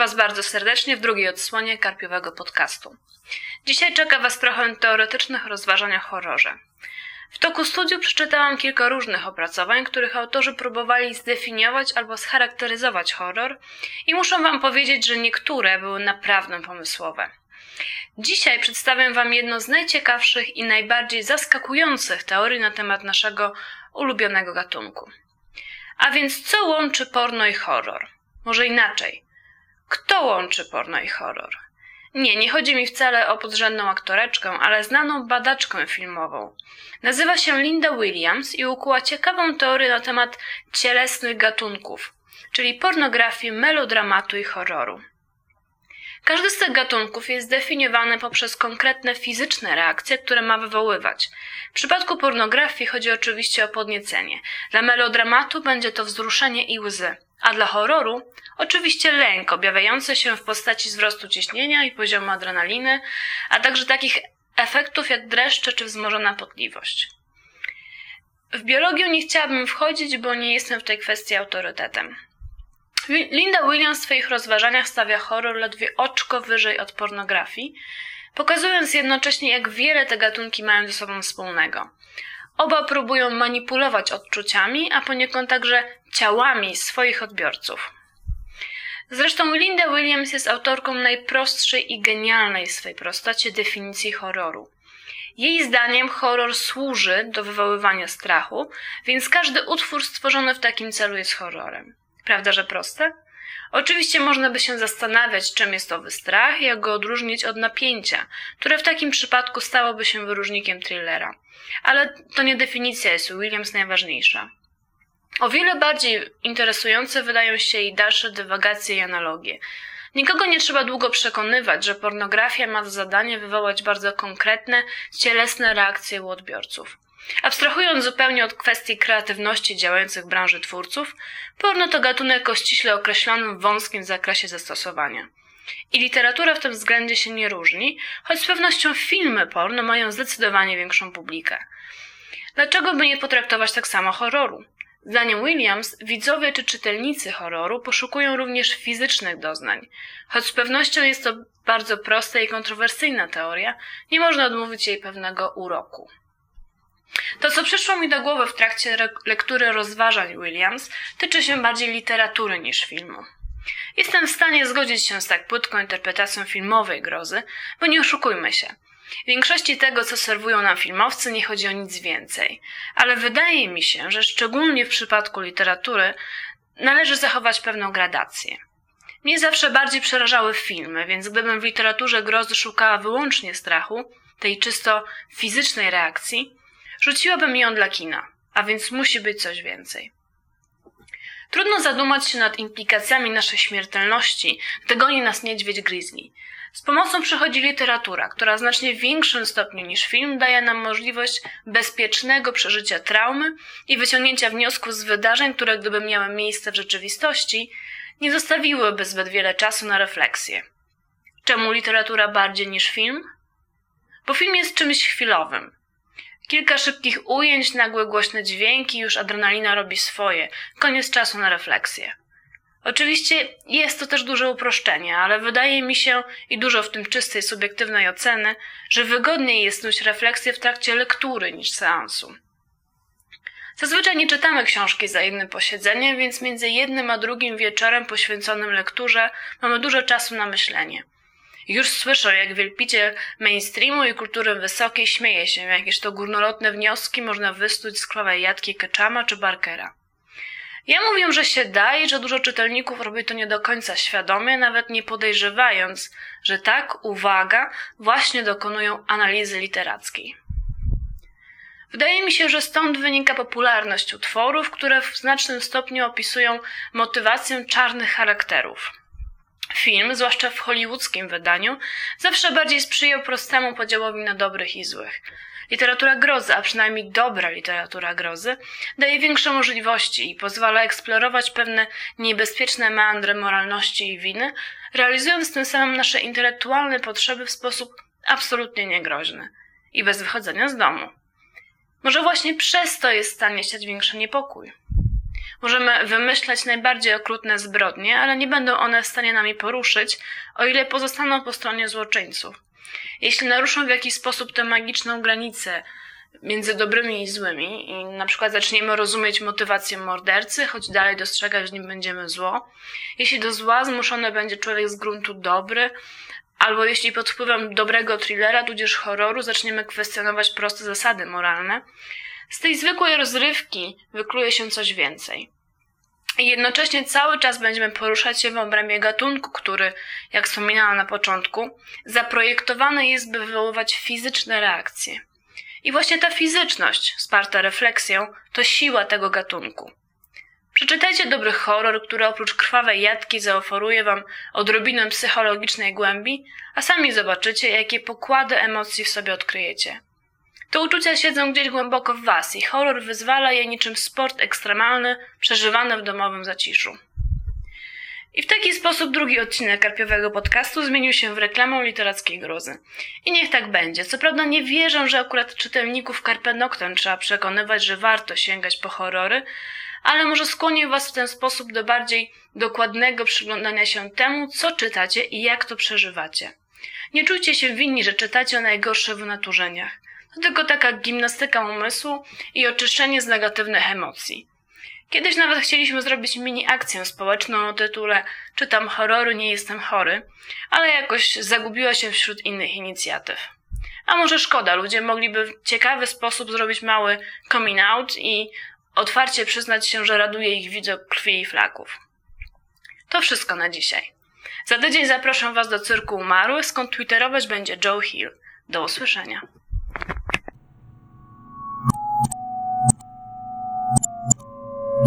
Was bardzo serdecznie w drugiej odsłonie Karpiowego Podcastu. Dzisiaj czeka Was trochę teoretycznych rozważań o horrorze. W toku studiów przeczytałam kilka różnych opracowań, których autorzy próbowali zdefiniować albo scharakteryzować horror i muszę Wam powiedzieć, że niektóre były naprawdę pomysłowe. Dzisiaj przedstawię Wam jedno z najciekawszych i najbardziej zaskakujących teorii na temat naszego ulubionego gatunku. A więc co łączy porno i horror? Może inaczej. Kto łączy porno i horror? Nie, nie chodzi mi wcale o podrzędną aktoreczkę, ale znaną badaczkę filmową. Nazywa się Linda Williams i ukuła ciekawą teorię na temat cielesnych gatunków, czyli pornografii, melodramatu i horroru. Każdy z tych gatunków jest zdefiniowany poprzez konkretne fizyczne reakcje, które ma wywoływać. W przypadku pornografii chodzi oczywiście o podniecenie. Dla melodramatu będzie to wzruszenie i łzy. A dla horroru oczywiście lęk objawiający się w postaci wzrostu ciśnienia i poziomu adrenaliny, a także takich efektów jak dreszcze czy wzmożona potliwość. W biologię nie chciałabym wchodzić, bo nie jestem w tej kwestii autorytetem. Linda Williams w swoich rozważaniach stawia horror ledwie oczko wyżej od pornografii, pokazując jednocześnie, jak wiele te gatunki mają ze sobą wspólnego. Oba próbują manipulować odczuciami, a poniekąd także ciałami swoich odbiorców. Zresztą Linda Williams jest autorką najprostszej i genialnej w swej prostocie definicji horroru. Jej zdaniem horror służy do wywoływania strachu, więc każdy utwór stworzony w takim celu jest horrorem. Prawda, że proste? Oczywiście można by się zastanawiać, czym jest owy strach jak go odróżnić od napięcia, które w takim przypadku stałoby się wyróżnikiem thrillera. Ale to nie definicja jest u Williams najważniejsza. O wiele bardziej interesujące wydają się jej dalsze dywagacje i analogie. Nikogo nie trzeba długo przekonywać, że pornografia ma za zadanie wywołać bardzo konkretne, cielesne reakcje u odbiorców. Abstrahując zupełnie od kwestii kreatywności działających w branży twórców, porno to gatunek o ściśle określonym wąskim zakresie zastosowania. I literatura w tym względzie się nie różni, choć z pewnością filmy porno mają zdecydowanie większą publikę. Dlaczego by nie potraktować tak samo horroru? Zdaniem Williams, widzowie czy czytelnicy horroru poszukują również fizycznych doznań. Choć z pewnością jest to bardzo prosta i kontrowersyjna teoria, nie można odmówić jej pewnego uroku. To, co przyszło mi do głowy w trakcie lektury rozważań Williams, tyczy się bardziej literatury niż filmu. Jestem w stanie zgodzić się z tak płytką interpretacją filmowej grozy, bo nie oszukujmy się. W większości tego, co serwują nam filmowcy, nie chodzi o nic więcej. Ale wydaje mi się, że szczególnie w przypadku literatury należy zachować pewną gradację. Mnie zawsze bardziej przerażały filmy, więc gdybym w literaturze grozy szukała wyłącznie strachu, tej czysto fizycznej reakcji, rzuciłabym ją dla kina, a więc musi być coś więcej. Trudno zadumać się nad implikacjami naszej śmiertelności, gdy goni nas niedźwiedź grizzly. Z pomocą przychodzi literatura, która w znacznie większym stopniu niż film daje nam możliwość bezpiecznego przeżycia traumy i wyciągnięcia wniosków z wydarzeń, które gdyby miały miejsce w rzeczywistości, nie zostawiłyby zbyt wiele czasu na refleksję. Czemu literatura bardziej niż film? Bo film jest czymś chwilowym. Kilka szybkich ujęć, nagłe głośne dźwięki, już adrenalina robi swoje. Koniec czasu na refleksję. Oczywiście jest to też duże uproszczenie, ale wydaje mi się, i dużo w tym czystej, subiektywnej oceny, że wygodniej jest nuć refleksję w trakcie lektury niż seansu. Zazwyczaj nie czytamy książki za jednym posiedzeniem, więc między jednym a drugim wieczorem poświęconym lekturze mamy dużo czasu na myślenie. Już słyszę, jak wielbiciel mainstreamu i kultury wysokiej śmieje się, jakież to górnolotne wnioski można wystuć z krwawej jadki Keczama czy Barkera. Ja mówię, że się da i że dużo czytelników robi to nie do końca świadomie, nawet nie podejrzewając, że tak, uwaga, właśnie dokonują analizy literackiej. Wydaje mi się, że stąd wynika popularność utworów, które w znacznym stopniu opisują motywację czarnych charakterów. Film, zwłaszcza w hollywoodzkim wydaniu, zawsze bardziej sprzyjał prostemu podziałowi na dobrych i złych. Literatura grozy, a przynajmniej dobra literatura grozy, daje większe możliwości i pozwala eksplorować pewne niebezpieczne meandry moralności i winy, realizując tym samym nasze intelektualne potrzeby w sposób absolutnie niegroźny i bez wychodzenia z domu. Może właśnie przez to jest w stanie siać większy niepokój. Możemy wymyślać najbardziej okrutne zbrodnie, ale nie będą one w stanie nami poruszyć, o ile pozostaną po stronie złoczyńców. Jeśli naruszą w jakiś sposób tę magiczną granicę między dobrymi i złymi i na przykład zaczniemy rozumieć motywację mordercy, choć dalej dostrzegać w nim będziemy zło, jeśli do zła zmuszony będzie człowiek z gruntu dobry, albo jeśli pod wpływem dobrego thrillera, tudzież horroru zaczniemy kwestionować proste zasady moralne, z tej zwykłej rozrywki wykluje się coś więcej. I jednocześnie cały czas będziemy poruszać się w obrębie gatunku, który, jak wspominałam na początku, zaprojektowany jest, by wywoływać fizyczne reakcje. I właśnie ta fizyczność, wsparta refleksją, to siła tego gatunku. Przeczytajcie dobry horror, który oprócz krwawej jadki zaoferuje wam odrobinę psychologicznej głębi, a sami zobaczycie, jakie pokłady emocji w sobie odkryjecie. Te uczucia siedzą gdzieś głęboko w was i horror wyzwala je niczym sport ekstremalny przeżywany w domowym zaciszu. I w taki sposób drugi odcinek karpiowego podcastu zmienił się w reklamę literackiej grozy. I niech tak będzie. Co prawda nie wierzę, że akurat czytelników Carpe trzeba przekonywać, że warto sięgać po horrory, ale może skłonię was w ten sposób do bardziej dokładnego przyglądania się temu, co czytacie i jak to przeżywacie. Nie czujcie się winni, że czytacie o najgorszych wynaturzeniach. To tylko taka gimnastyka umysłu i oczyszczenie z negatywnych emocji. Kiedyś nawet chcieliśmy zrobić mini akcję społeczną o tytule Czytam horrory, nie jestem chory, ale jakoś zagubiła się wśród innych inicjatyw. A może szkoda, ludzie mogliby w ciekawy sposób zrobić mały coming out i otwarcie przyznać się, że raduje ich widok krwi i flaków. To wszystko na dzisiaj. Za tydzień zapraszam Was do Cyrku Umarłych, skąd twitterować będzie Joe Hill. Do usłyszenia.